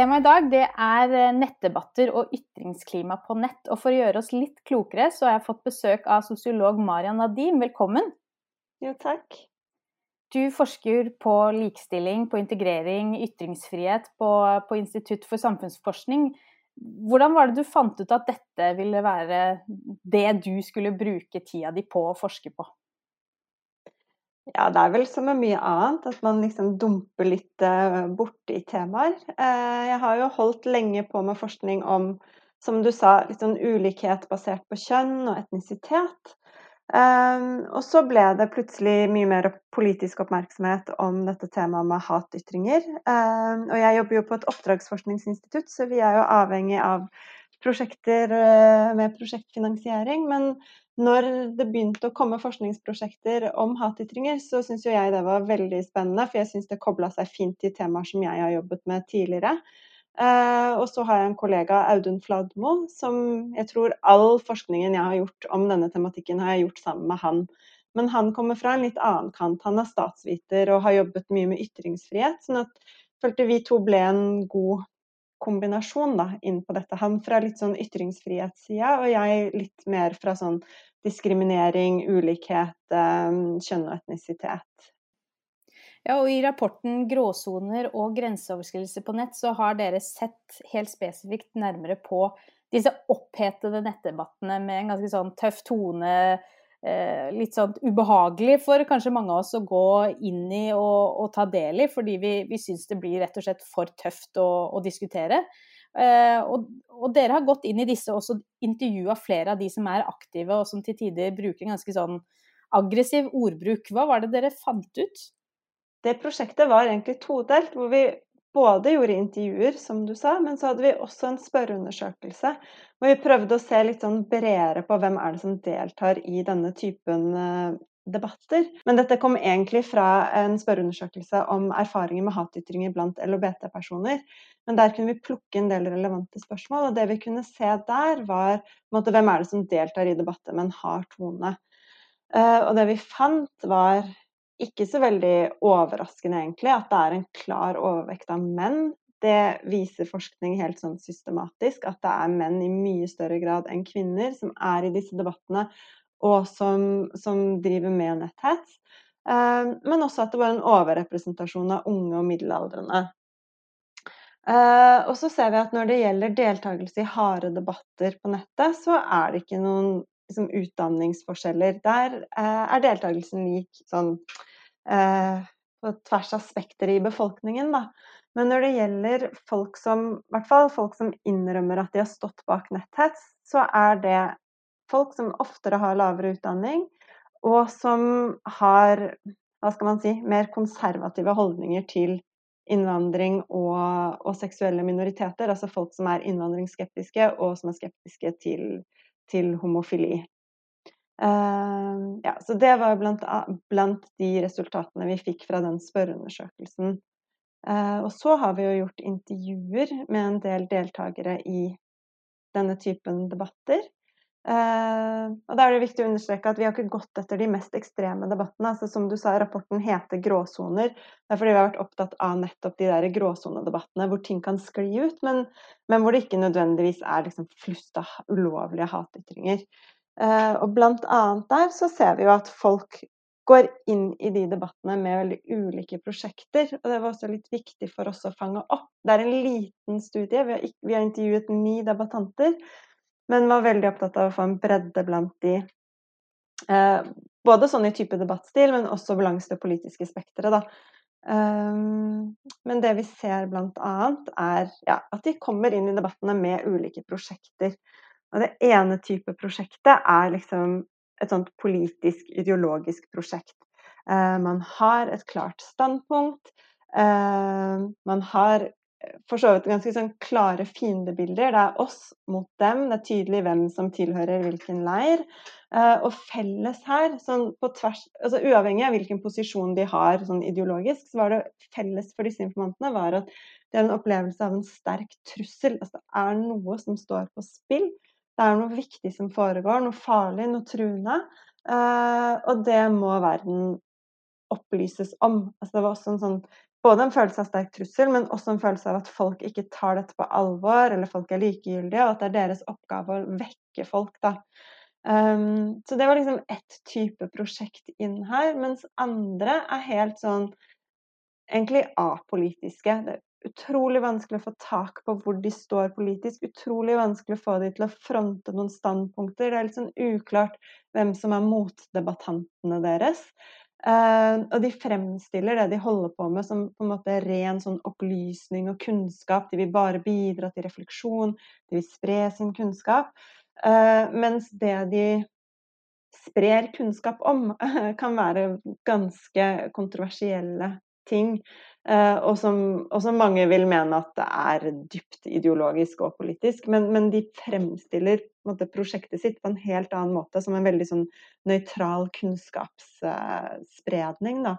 Temaet i dag det er eh, nettdebatter og ytringsklima på nett. Og for å gjøre oss litt klokere, så har jeg fått besøk av sosiolog Marian Nadim. Velkommen. Jo, takk. Du forsker på likestilling, på integrering, ytringsfrihet på, på Institutt for samfunnsforskning. Hvordan var det du fant ut at dette ville være det du skulle bruke tida di på å forske på? Ja, det er vel som med mye annet, at man liksom dumper litt uh, borti temaer. Uh, jeg har jo holdt lenge på med forskning om, som du sa, litt sånn ulikhet basert på kjønn og etnisitet. Um, og så ble det plutselig mye mer politisk oppmerksomhet om dette temaet med hatytringer. Um, og jeg jobber jo på et oppdragsforskningsinstitutt, så vi er jo avhengig av prosjekter uh, med prosjektfinansiering. Men når det begynte å komme forskningsprosjekter om hatytringer, så syns jo jeg det var veldig spennende, for jeg syns det kobla seg fint til temaer som jeg har jobbet med tidligere. Uh, og så har jeg en kollega, Audun Fladmo, som jeg tror all forskningen jeg har gjort om denne tematikken, har jeg gjort sammen med han. Men han kommer fra en litt annen kant. Han er statsviter og har jobbet mye med ytringsfrihet. sånn at følte vi to ble en god kombinasjon da, inn på dette. Han fra litt sånn ytringsfrihetssida, og jeg litt mer fra sånn diskriminering, ulikhet, eh, kjønn og etnisitet. Ja, og I rapporten 'Gråsoner og grenseoverskridelser på nett' så har dere sett helt spesifikt nærmere på disse opphetede nettdebattene med en ganske sånn tøff tone. Eh, litt sånn ubehagelig for kanskje mange av oss å gå inn i og, og ta del i, fordi vi, vi syns det blir rett og slett for tøft å, å diskutere. Eh, og, og, dere har gått inn i disse og intervjua flere av de som er aktive, og som til tider bruker en ganske sånn aggressiv ordbruk. Hva var det dere fant ut? Det prosjektet var egentlig todelt, hvor vi både gjorde intervjuer, som du sa, men så hadde vi også en spørreundersøkelse hvor vi prøvde å se litt sånn bredere på hvem er det som deltar i denne typen eh, debatter. Men dette kom egentlig fra en spørreundersøkelse om erfaringer med hatytringer blant LHBT-personer. Men der kunne vi plukke en del relevante spørsmål, og det vi kunne se der, var måte, hvem er det som deltar i debatter med en hard tone. Uh, og det vi fant, var ikke så veldig overraskende, egentlig, at det er en klar overvekt av menn. Det viser forskning helt sånn systematisk, at det er menn i mye større grad enn kvinner som er i disse debattene og som, som driver med netthets. Uh, men også at det var en overrepresentasjon av unge og middelaldrende. Uh, og så ser vi at når det gjelder deltakelse i harde debatter på nettet, så er det ikke noen liksom, utdanningsforskjeller. Der eh, er deltakelsen lik sånn på tvers av spekteret i befolkningen, da. Men når det gjelder folk som, i hvert fall folk som innrømmer at de har stått bak netthets, så er det folk som oftere har lavere utdanning, og som har hva skal man si, mer konservative holdninger til innvandring og, og, seksuelle minoriteter. Altså folk som er innvandringsskeptiske, og som er skeptiske til, til homofili. Uh, ja, så det var blant, blant, de resultatene vi fikk fra den spørreundersøkelsen. Uh, og så har vi jo gjort intervjuer med en del deltakere i denne typen debatter. Uh, og da er det viktig å understreke at Vi har ikke gått etter de mest ekstreme debattene. altså Som du sa, rapporten heter 'gråsoner'. Det er fordi vi har vært opptatt av nettopp de der gråsonedebattene hvor ting kan skli ut, men, men, hvor det ikke nødvendigvis er liksom flust av ulovlige hatytringer. Uh, og blant annet der så ser vi jo at folk går inn i de debattene med veldig ulike prosjekter. Og det var også litt viktig for oss å fange opp. Det er en liten studie. Vi har, vi har intervjuet ni debattanter men var veldig opptatt av å få en bredde blant de. Eh, både sånn i type debattstil, men også langs det politiske spekteret, Um, men det vi ser bl.a., er ja, at de kommer inn i debattene med ulike prosjekter. Og det ene type prosjektet er liksom et sånt politisk, ideologisk prosjekt. Uh, man har et klart standpunkt. Uh, man har for så vidt ganske sånn klare fiendebilder. Det er oss mot dem, det er tydelig hvem som tilhører hvilken leir. Uh, og felles her, sånn på tvers, altså uavhengig av hvilken posisjon de har sånn ideologisk, så var det felles for disse informantene var at det er en opplevelse av en sterk trussel. Altså det er noe som står på spill. Det er noe viktig som foregår, noe farlig, noe truende. Uh, og det må verden opplyses om. Altså det var også en sånn både en følelse av sterk trussel, men også en følelse av at folk ikke tar dette på alvor, eller folk er likegyldige, og at det er deres oppgave å vekke folk, da. Um, så det var liksom ett type prosjekt inn her, mens andre er helt sånn egentlig apolitiske. Det er utrolig vanskelig å få tak på hvor de står politisk. Utrolig vanskelig å få de til å fronte noen standpunkter. Det er litt sånn uklart hvem som er motdebattantene deres. Uh, og de fremstiller det de holder på med som på en måte ren sånn opplysning og kunnskap. De vil bare bidra til refleksjon, de vil spre sin kunnskap. Uh, mens det de sprer kunnskap om, kan være ganske kontroversielle ting. Uh, og, som, og, som, mange vil mene at det er dypt ideologisk og politisk. Men, men de fremstiller måte, prosjektet sitt på en helt annen måte, som en veldig sånn nøytral kunnskapsspredning. Uh,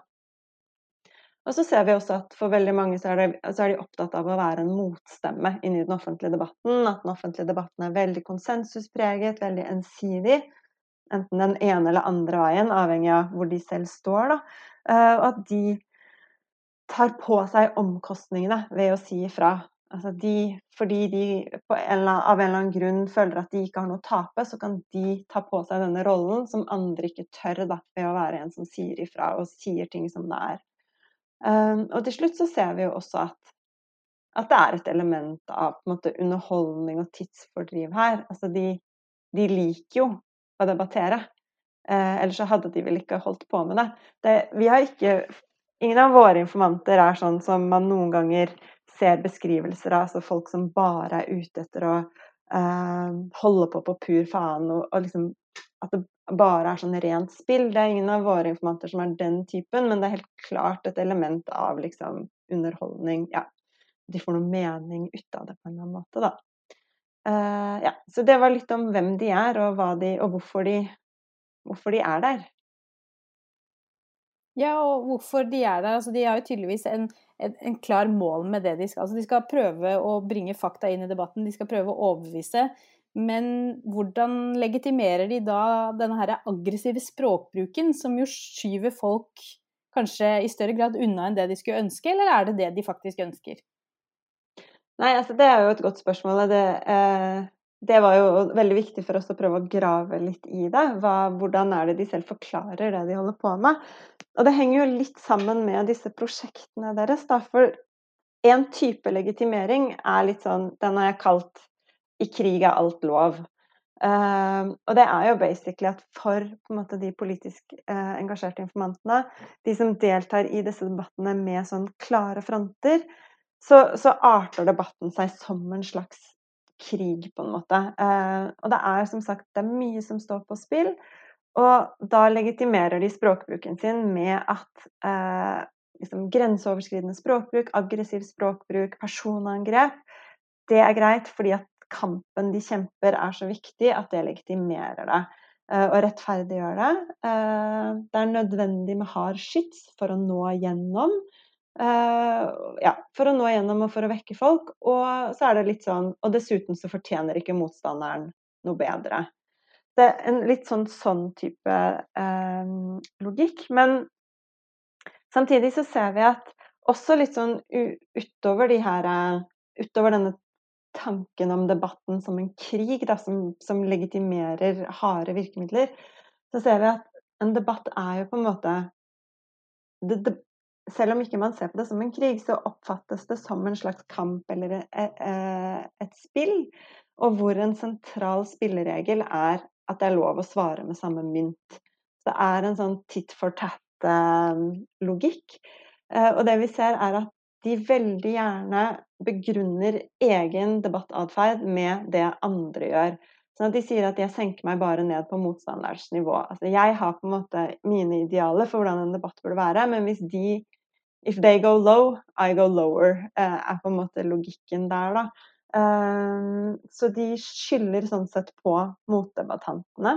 og så ser vi også at for veldig mange så er, det, så er, de opptatt av å være en motstemme inni den offentlige debatten. At den offentlige debatten er veldig konsensuspreget, veldig ensidig. Enten den ene eller andre veien, avhengig av hvor de selv står. Da. Uh, og at de tar på seg omkostningene ved å si ifra. Altså de, fordi de en av en eller annen grunn føler at de ikke har noe å tape, så kan de ta på seg denne rollen som andre ikke tør, da, ved å være en som sier ifra og sier ting som det er. Um, og til slutt så ser vi jo også at, at det er et element av måte, underholdning og tidsfordriv her. Altså de, de liker jo å debattere. Eh, ellers så hadde de vel ikke holdt på med det. det vi har ikke Ingen av våre informanter er sånn som man noen ganger ser beskrivelser av, altså folk som bare er ute etter å eh, holde på på pur faen, og, og, liksom at det bare er sånn rent spill. Det er ingen av våre informanter som er den typen, men det er helt klart et element av liksom underholdning. Ja, de får noe mening ut av det på en eller annen måte, da. Uh, ja, så det var litt om hvem de er, og, de, og hvorfor, de, hvorfor de er der. Ja, og hvorfor de er der. Altså, de har jo tydeligvis en, en, en, klar mål med det de skal. Altså, de skal prøve å bringe fakta inn i debatten, de skal prøve å overbevise. Men hvordan legitimerer de da denne her aggressive språkbruken, som jo skyver folk kanskje i større grad unna enn det de skulle ønske, eller er det det de faktisk ønsker? Nei, altså det er jo et godt spørsmål. Det, eh, det var jo veldig viktig for oss å prøve å grave litt i det. Hva, hvordan er det de selv forklarer det de holder på med? Og det henger jo litt sammen med disse prosjektene deres. Da, for en type legitimering er litt sånn Den har jeg kalt 'i krig er alt lov'. Uh, og det er jo basically at for måte, de politisk uh, engasjerte informantene, de som deltar i disse debattene med sånn klare fronter, så, så arter debatten seg som en slags krig, på en måte. Eh, og det er som sagt det er mye som står på spill. Og da legitimerer de språkbruken sin med at eh, liksom, grenseoverskridende språkbruk, aggressiv språkbruk, personangrep, det er greit fordi at kampen de kjemper er så viktig at det legitimerer det. Eh, og rettferdiggjør det. Eh, det er nødvendig med hard skyts for å nå gjennom. Uh, ja, for å nå gjennom og for å vekke folk. Og så er det litt sånn Og dessuten så fortjener ikke motstanderen noe bedre. Det er en litt sånn sånn type uh, logikk. Men samtidig så ser vi at også litt sånn utover de her Utover denne tanken om debatten som en krig, da, som, som legitimerer harde virkemidler, så ser vi at en debatt er jo på en måte det, det, selv om ikke man ser på det som en krig, så oppfattes det som en slags kamp eller et spill. Og hvor en sentral spilleregel er at det er lov å svare med samme mynt. Det er en sånn titt for tatt-logikk. Eh, og det vi ser, er at de veldig gjerne begrunner egen debattatferd med det andre gjør. Sånn de sier at jeg senker meg bare ned på motstanderens nivå. Altså jeg har på en måte mine idealer for hvordan en debatt burde være, men hvis de If they go low, I go lower, eh, er på en måte logikken der, da. Eh, så de skylder sånn sett på motdebattantene.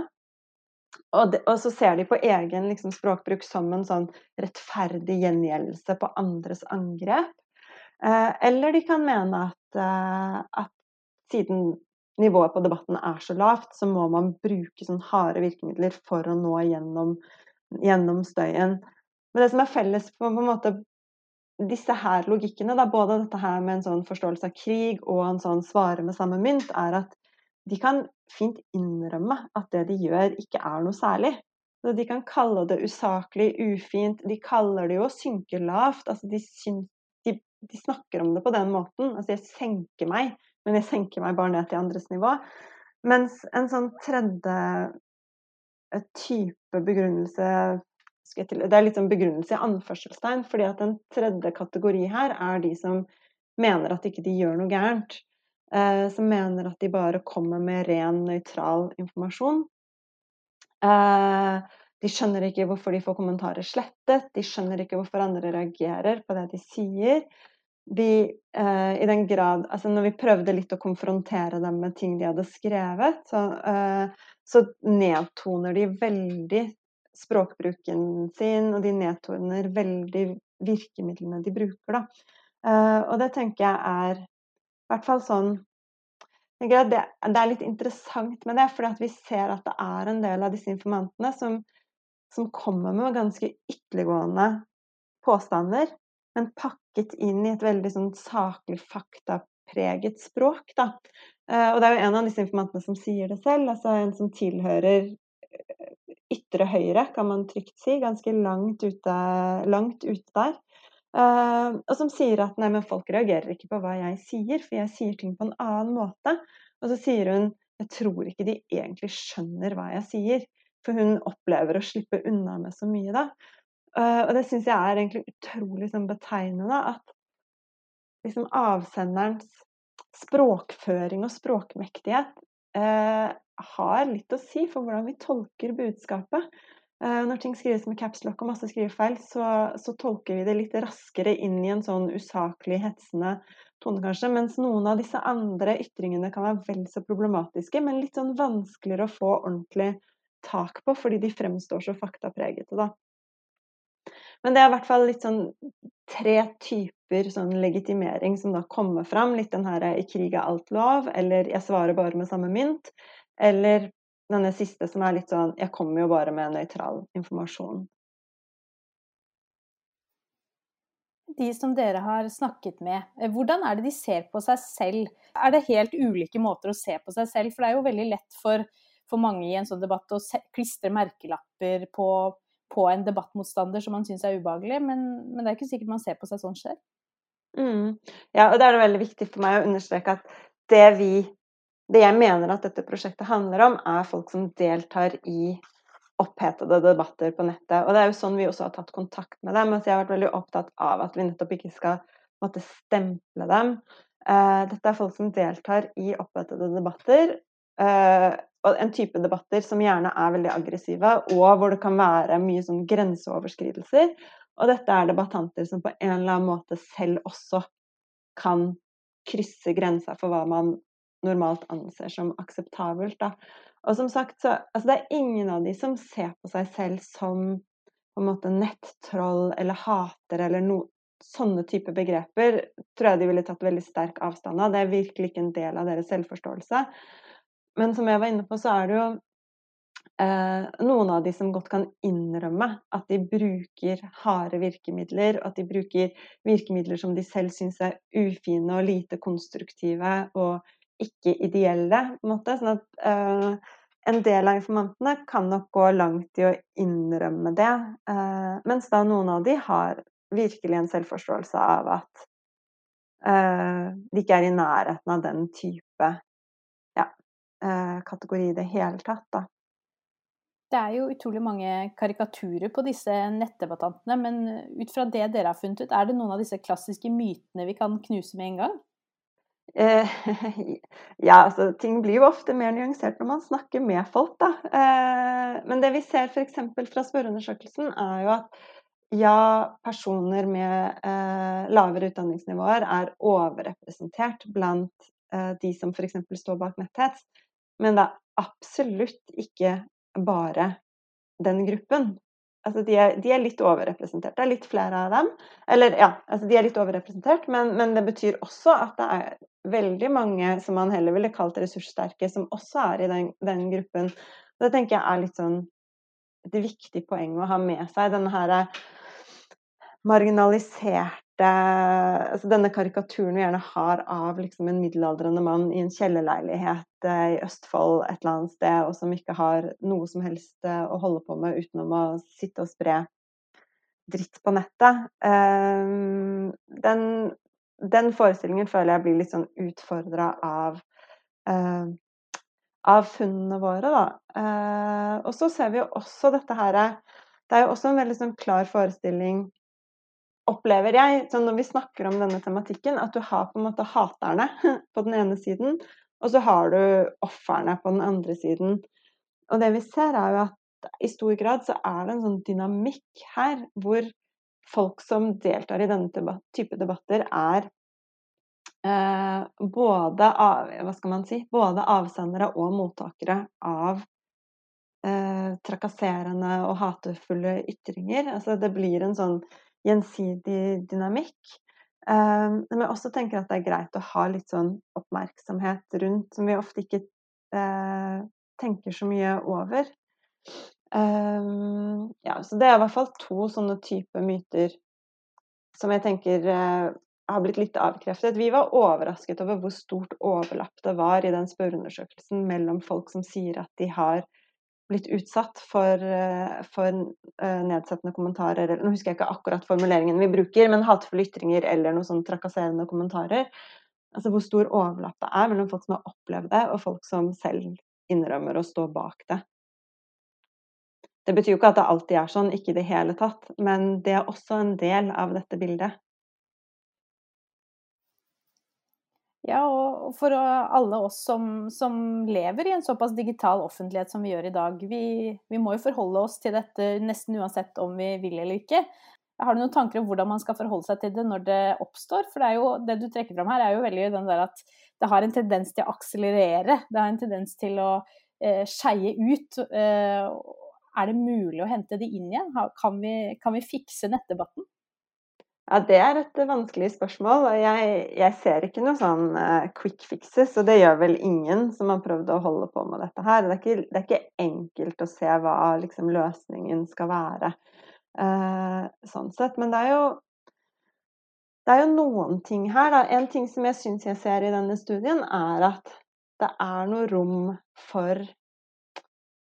Og, de, og, så ser de på egen liksom, språkbruk som en sånn rettferdig gjengjeldelse på andres angrep. Eh, eller de kan mene at, at siden nivået på debatten er så lavt, så må man bruke sånn harde virkemidler for å nå gjennom, gjennom støyen. Men det som er felles på, på en måte disse her logikkene, da, både dette her med en sånn forståelse av krig og en sånn svare med samme mynt, er at de kan fint innrømme at det de gjør, ikke er noe særlig. Så de kan kalle det usaklig, ufint. De kaller det jo å synke lavt. Altså de, de, de, snakker om det på den måten. Altså jeg senker meg, men jeg senker meg bare ned til andres nivå. Mens en sånn tredje eh, type begrunnelse det er litt sånn begrunnelse i anførselstegn, fordi at en tredje kategori her er de som mener at ikke de gjør noe gærent. Eh, som mener at de bare kommer med ren, nøytral informasjon. Eh, de skjønner ikke hvorfor de får kommentarer slettet, de skjønner ikke hvorfor andre reagerer på det de sier. De, eh, i den grad, altså Når vi prøvde litt å konfrontere dem med ting de hadde skrevet, så, eh, så nedtoner de veldig språkbruken sin, og de nedtoner veldig virkemidlene de bruker. Da. Uh, og det tenker jeg er i hvert fall sånn det, det, er litt interessant med det, for vi ser at det er en del av disse informantene som, som kommer med ganske ytterliggående påstander, men pakket inn i et veldig sånn saklig, faktapreget språk. Da. Uh, og det er jo en av disse informantene som sier det selv, altså en som tilhører ytre høyre, kan man trygt si. Ganske langt ute, langt ute der. Uh, og som sier at nei, men folk reagerer ikke på hva jeg sier, for jeg sier ting på en annen måte. Og så sier hun jeg tror ikke de egentlig skjønner hva jeg sier. For hun opplever å slippe unna med så mye, da. Uh, og det syns jeg er egentlig utrolig sånn, betegnende at liksom avsenderens språkføring og språkmektighet uh, har litt å si for hvordan vi tolker budskapet. Eh, når ting skrives med capslock og masse skrivefeil, så, så, tolker vi det litt raskere inn i en sånn usaklig, hetsende tone, kanskje. Mens noen av disse andre ytringene kan være vel så problematiske, men litt sånn vanskeligere å få ordentlig tak på, fordi de fremstår så faktapregete, da. Men det er i hvert fall litt sånn tre typer sånn legitimering som da kommer fram. Litt den her 'i krig er alt lov', eller 'jeg svarer bare med samme mynt'. Eller denne siste som er litt sånn Jeg kommer jo bare med nøytral informasjon. De som dere har snakket med, eh, hvordan er det de ser på seg selv? Er det helt ulike måter å se på seg selv? For det er jo veldig lett for, for mange i en sånn debatt å klistre merkelapper på, på en debattmotstander som man syns er ubehagelig, men, men, det er ikke sikkert man ser på seg sånn selv. Mm. Ja, og da er det veldig viktig for meg å understreke at det vi det jeg mener at dette prosjektet handler om, er folk som deltar i opphetede debatter på nettet. Og det er jo sånn vi også har tatt kontakt med dem. Altså jeg har vært veldig opptatt av at vi nettopp ikke skal måtte, stemple dem. Uh, dette er folk som deltar i opphetede debatter. Uh, en type debatter som gjerne er veldig aggressive, og hvor det kan være mye sånn grenseoverskridelser. Og dette er debattanter som på en eller annen måte selv også kan krysse grensa for hva man normalt anser som akseptabelt. Da. Og som sagt, så altså det er ingen av de som ser på seg selv som på en måte nettroll eller hater eller no, sånne type begreper tror jeg de ville tatt veldig sterk avstand av. Det er virkelig ikke en del av deres selvforståelse. Men som jeg var inne på, så er det jo eh, noen av de som godt kan innrømme at de bruker harde virkemidler, og at de bruker virkemidler som de selv syns er ufine og lite konstruktive og ikke-ideelle. på en måte, sånn at eh, En del av informantene kan nok gå langt i å innrømme det, eh, mens da noen av de har virkelig en selvforståelse av at uh, de ikke er i nærheten av den type ja, kategori i det hele tatt. da. Det er jo utrolig mange karikaturer på disse nettdebattantene, men ut fra det dere har funnet ut, er det noen av disse klassiske mytene vi kan knuse med en gang? Eh, ja, altså ting blir jo ofte mer nyansert når man snakker med folk, da. Eh, men det vi ser f.eks. fra spørreundersøkelsen, er jo at ja, personer med eh, lavere utdanningsnivåer er overrepresentert blant eh, de som f.eks. står bak netthets. Men det er absolutt ikke bare den gruppen. Altså de er, de er, litt overrepresentert. Det er litt flere av dem. Eller ja, altså de er litt overrepresentert, men, men, det betyr også at det er veldig mange som man heller ville kalt ressurssterke, som også er i den, den gruppen. Det tenker jeg er litt sånn et viktig poeng å ha med seg. Denne her marginaliserte altså Denne karikaturen vi gjerne har av liksom en middelaldrende mann i en kjellerleilighet eh, i Østfold et eller annet sted, og som ikke har noe som helst eh, å holde på med utenom å sitte og spre dritt på nettet. Eh, den, den forestillingen føler jeg blir litt sånn utfordra av av funnene våre, da. og så ser vi jo også dette her Det er jo også en veldig sånn klar forestilling opplever jeg, sånn når vi snakker om denne tematikken, at du har på en måte haterne på den ene siden, og så har du ofrene på den andre siden. Og det vi ser, er jo at i stor grad så er det en sånn dynamikk her, hvor folk som deltar i denne type debatter, er eh, både, av, hva skal man si, både avsendere og mottakere av eh, trakasserende og hatefulle ytringer. Altså det blir en sånn gjensidig dynamikk. Eh, men jeg også tenker at det er greit å ha litt sånn oppmerksomhet rundt, som vi ofte ikke eh, tenker så mye over. Um, ja, så det er i hvert fall to sånne typer myter som jeg tenker uh, har blitt litt avkreftet. Vi var overrasket over hvor stort overlapp det var i den spørreundersøkelsen mellom folk som sier at de har blitt utsatt for, eh, for uh, nedsettende kommentarer Nå husker jeg ikke akkurat formuleringen vi bruker, men hatefulle ytringer eller noe sånn trakasserende kommentarer. Altså hvor stor overlapp det er mellom folk som har opplevd det, og folk som selv innrømmer å stå bak det. Det betyr jo ikke at det alltid er sånn, ikke i det hele tatt, men det er også en del av dette bildet. Ja, og for alle oss som, som, lever i en såpass digital offentlighet som vi gjør i dag, vi, vi, må jo forholde oss til dette nesten uansett om vi vil eller ikke. Har du noen tanker om hvordan man skal forholde seg til det når det oppstår? For det, jo, det du trekker fram her, er jo veldig den der at det har en tendens til å akselerere. Det har en tendens til å eh, skeie ut. Eh, er det mulig å hente det inn igjen? Kan vi, kan vi fikse nettdebatten? Ja, Det er et vanskelig spørsmål. Jeg, jeg ser ikke noe sånn uh, quick fixes, og det gjør vel ingen som har prøvd å holde på med dette her. Det er ikke, det er ikke enkelt å se hva liksom, løsningen skal være, uh, sånn sett. Men det er jo det er jo noen ting her, da. En ting som jeg syns jeg ser i denne studien, er at det er noe rom for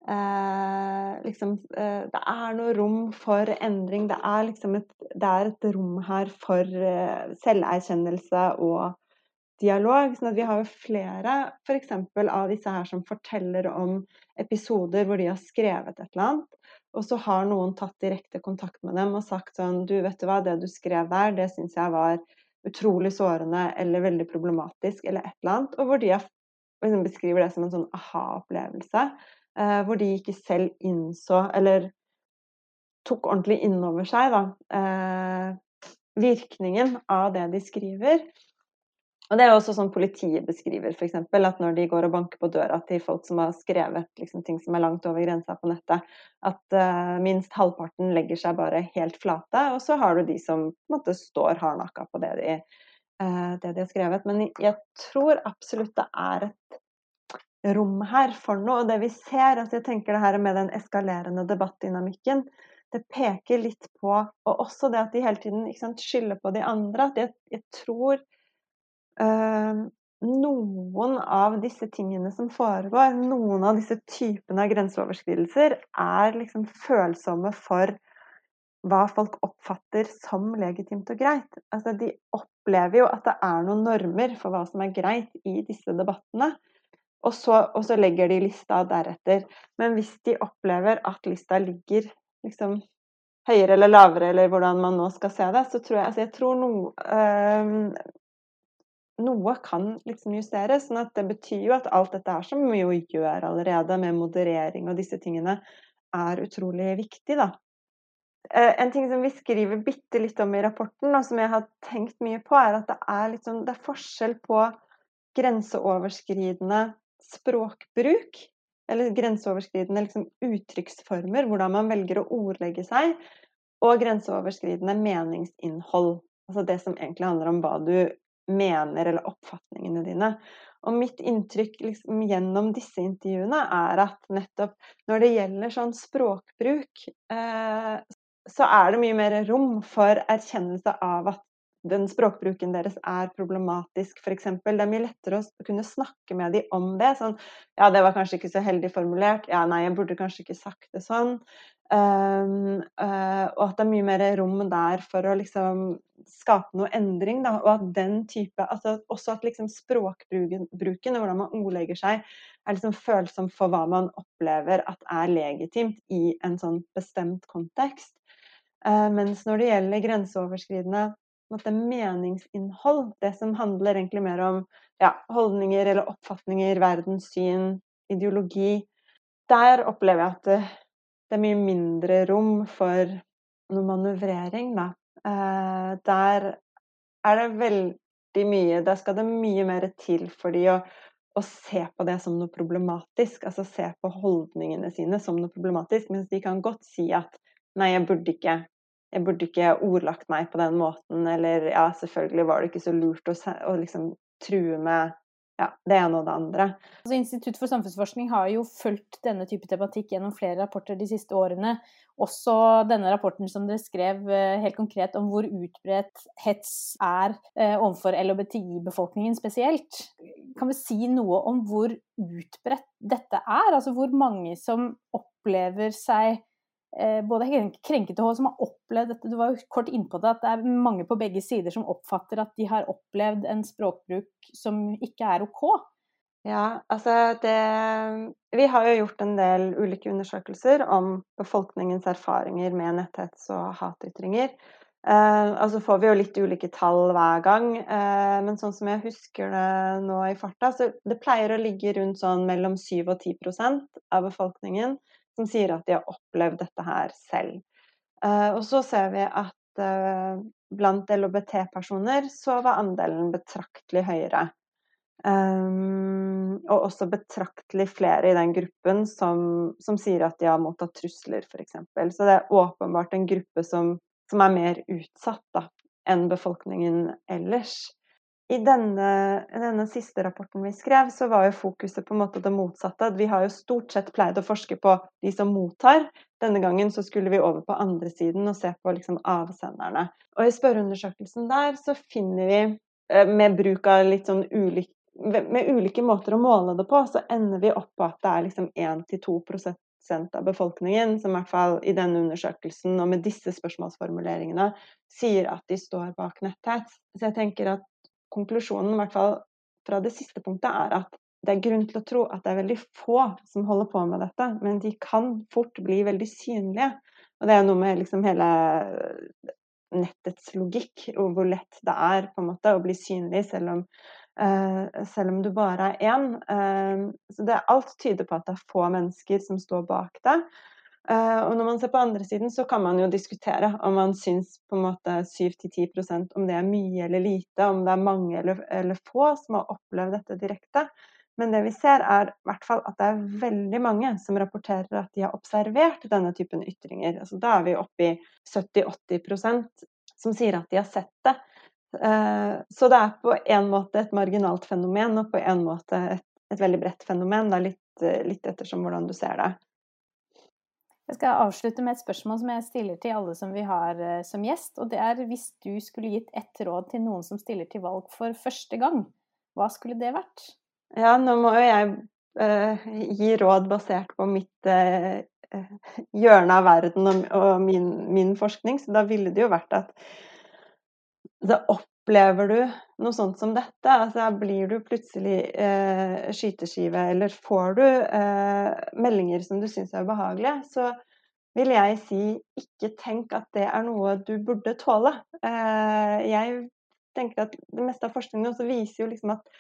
Eh, liksom, eh, det er noe rom for endring. Det er liksom et, det er et rom her for eh, selverkjennelse og dialog. sånn at vi har jo flere f.eks. av disse her som forteller om episoder hvor de har skrevet et eller annet, og så har noen tatt direkte kontakt med dem og sagt sånn Du, vet du hva, det du skrev der, det syns jeg var utrolig sårende eller veldig problematisk, eller et eller annet. Og hvor de har, liksom beskriver det som en sånn aha-opplevelse. Eh, hvor de ikke selv innså, eller tok ordentlig inn over seg, da, eh, virkningen av det de skriver. Og Det er også sånn politiet beskriver, f.eks. At når de går og banker på døra til folk som har skrevet liksom, ting som er langt over grensa på nettet, at uh, minst halvparten legger seg bare helt flate. Og så har du de som på en måte står hardnakka på det de, uh, det de har skrevet. Men jeg tror absolutt det er et rom her for noe. Og det vi ser, altså jeg tenker det her med den eskalerende debattdynamikken, det peker litt på Og også det at de hele tiden sant, skylder på de andre. At jeg, jeg tror øh, noen av disse tingene som foregår, noen av disse typene av grenseoverskridelser, er liksom følsomme for hva folk oppfatter som legitimt og greit. Altså, de opplever jo at det er noen normer for hva som er greit i disse debattene. Og så, og så, legger de lista deretter. Men hvis de opplever at lista ligger liksom høyere eller lavere, eller hvordan man nå skal se det, så tror jeg altså jeg tror noe øh, Noe kan liksom justeres. sånn at det betyr jo at alt dette her som vi jo gjør allerede, med moderering og disse tingene, er utrolig viktig, da. Eh, en ting som vi skriver bitte litt om i rapporten, og som jeg har tenkt mye på, er at det er, liksom, det er forskjell på grenseoverskridende språkbruk, eller grenseoverskridende liksom, uttrykksformer, hvordan man velger å ordlegge seg, og grenseoverskridende meningsinnhold. Altså det som egentlig handler om hva du mener, eller oppfatningene dine. Og mitt inntrykk liksom, gjennom disse intervjuene er at nettopp når det gjelder sånn språkbruk, eh, så er det mye mer rom for erkjennelse av at den språkbruken deres er problematisk, f.eks. Det er mye lettere å kunne snakke med dem om det. Sånn Ja, det var kanskje ikke så heldig formulert. Ja, nei, jeg burde kanskje ikke sagt det sånn. Um, uh, og at det er mye mer rom der for å liksom skape noe endring. Da, og at den type altså Også at liksom språkbruken og hvordan man ordlegger seg, er liksom følsom for hva man opplever at er legitimt i en sånn bestemt kontekst. Uh, mens når det gjelder grenseoverskridende måte, meningsinnhold, det som handler egentlig mer om ja, holdninger eller oppfatninger, verdenssyn, ideologi, der opplever jeg at det, det er mye mindre rom for noe manøvrering, da. Eh, der er det veldig mye Der skal det mye mer til for de å, å se på det som noe problematisk. Altså se på holdningene sine som noe problematisk, mens de kan godt si at nei, jeg burde ikke jeg burde ikke ordlagt meg på den måten, eller ja, selvfølgelig var det ikke så lurt å, å liksom true med ja, det ene og det andre. Altså, Institutt for samfunnsforskning har jo fulgt denne type tematikk gjennom flere rapporter de siste årene. Også denne rapporten som dere skrev eh, helt konkret om hvor utbredt hets er eh, overfor LHBTI-befolkningen spesielt. Kan vi si noe om hvor utbredt dette er? Altså hvor mange som opplever seg både krenkete og som har opplevd dette. Du var jo kort innpå det, at det er mange på begge sider som oppfatter at de har opplevd en språkbruk som ikke er OK. Ja, altså det Vi har jo gjort en del ulike undersøkelser om befolkningens erfaringer med netthets og hatytringer. Eh, altså får vi jo litt ulike tall hver gang, eh, men sånn som jeg husker det nå i farta, så det pleier å ligge rundt sånn mellom 7 og 10% av befolkningen som sier at de har opplevd dette her selv. Eh, og så ser vi at eh, blant LHBT-personer så var andelen betraktelig høyere. Um, og også betraktelig flere i den gruppen som, som sier at de har mottatt trusler, f.eks. Så det er åpenbart en gruppe som, som er mer utsatt da, enn befolkningen ellers. I denne, denne, siste rapporten vi skrev, så var jo fokuset på en måte det motsatte. Vi har jo stort sett pleid å forske på de som mottar. Denne gangen så skulle vi over på andre siden og se på liksom avsenderne. Og i spørreundersøkelsen der så finner vi, eh, med bruk av litt sånn ulik, med ulike måter å måle det på, så ender vi opp på at det er liksom 1-2% av befolkningen som i hvert fall i denne undersøkelsen og med disse spørsmålsformuleringene sier at de står bak netthets. Så jeg tenker at konklusjonen, i hvert fall fra det siste punktet, er at det er grunn til å tro at det er veldig få som holder på med dette, men de kan fort bli veldig synlige. Og det er noe med liksom hele nettets logikk, og hvor lett det er på en måte å bli synlig selv om, uh, selv om du bare er én. Uh, så det, alt tyder på at det er få mennesker som står bak det. Uh, og når man ser på andre siden, så kan man jo diskutere om man syns på en måte 7-10% om det er mye eller lite, om det er mange eller, eller, få som har opplevd dette direkte. Men det vi ser, er i hvert fall at det er veldig mange som rapporterer at de har observert denne typen ytringer. Altså, da er vi oppe i 70-80% som sier at de har sett det. Uh, så det er på en måte et marginalt fenomen, og på en måte et, et veldig bredt fenomen. Da, litt, litt ettersom hvordan du ser det. Jeg skal avslutte med et spørsmål som jeg stiller til alle som vi har eh, som gjest. Og det er hvis du skulle gitt ett råd til noen som stiller til valg for første gang, hva skulle det vært? Ja, nå må jo jeg uh, gi råd basert på mitt uh, hjørne av verden og, og min, min, forskning, så da ville det jo vært at det opplever du noe sånt som dette, altså blir du plutselig eh, skyteskive, eller får du eh, meldinger som du syns er ubehagelige, så vil jeg si ikke tenk at det er noe du burde tåle. Eh, jeg tenker at det meste av forskningen også viser jo liksom at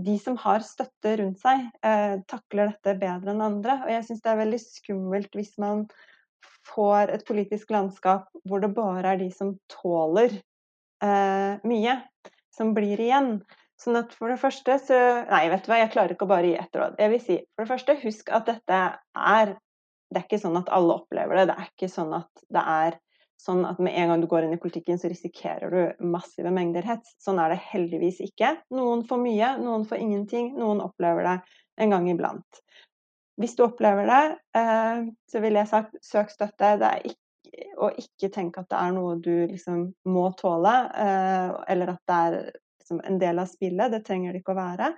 de som har støtte rundt seg, eh, takler dette bedre enn andre. Og jeg syns det er veldig skummelt hvis man får et politisk landskap hvor det bare er de som tåler eh, mye som blir igjen. Sånn at for det første så Nei, vet du hva, jeg klarer ikke å bare gi ett råd. Jeg vil si for det første, husk at dette er Det er ikke sånn at alle opplever det. Det er ikke sånn at det er sånn at med en gang du går inn i politikken, så risikerer du massive mengder hets. Sånn er det heldigvis ikke. Noen får mye, noen får ingenting. Noen opplever det en gang iblant. Hvis du opplever det, eh, så ville jeg sagt søk støtte. Det er ikke og ikke tenke at det er noe du liksom må tåle, eh, eller at det er liksom en del av spillet. Det trenger det ikke å være.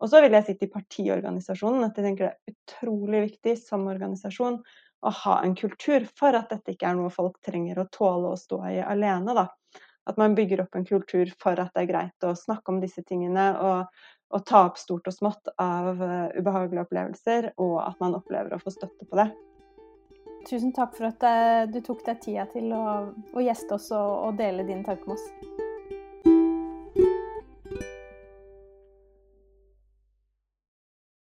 Og så vil jeg si til partiorganisasjonen at jeg tenker det er utrolig viktig som organisasjon å ha en kultur for at dette ikke er noe folk trenger å tåle å stå i alene. Da. At man bygger opp en kultur for at det er greit å snakke om disse tingene og, og ta opp stort og smått av uh, ubehagelige opplevelser, og at man opplever å få støtte på det. Tusen takk for at uh, du tok deg tida til å, å gjeste oss og, og dele dine tanker med oss.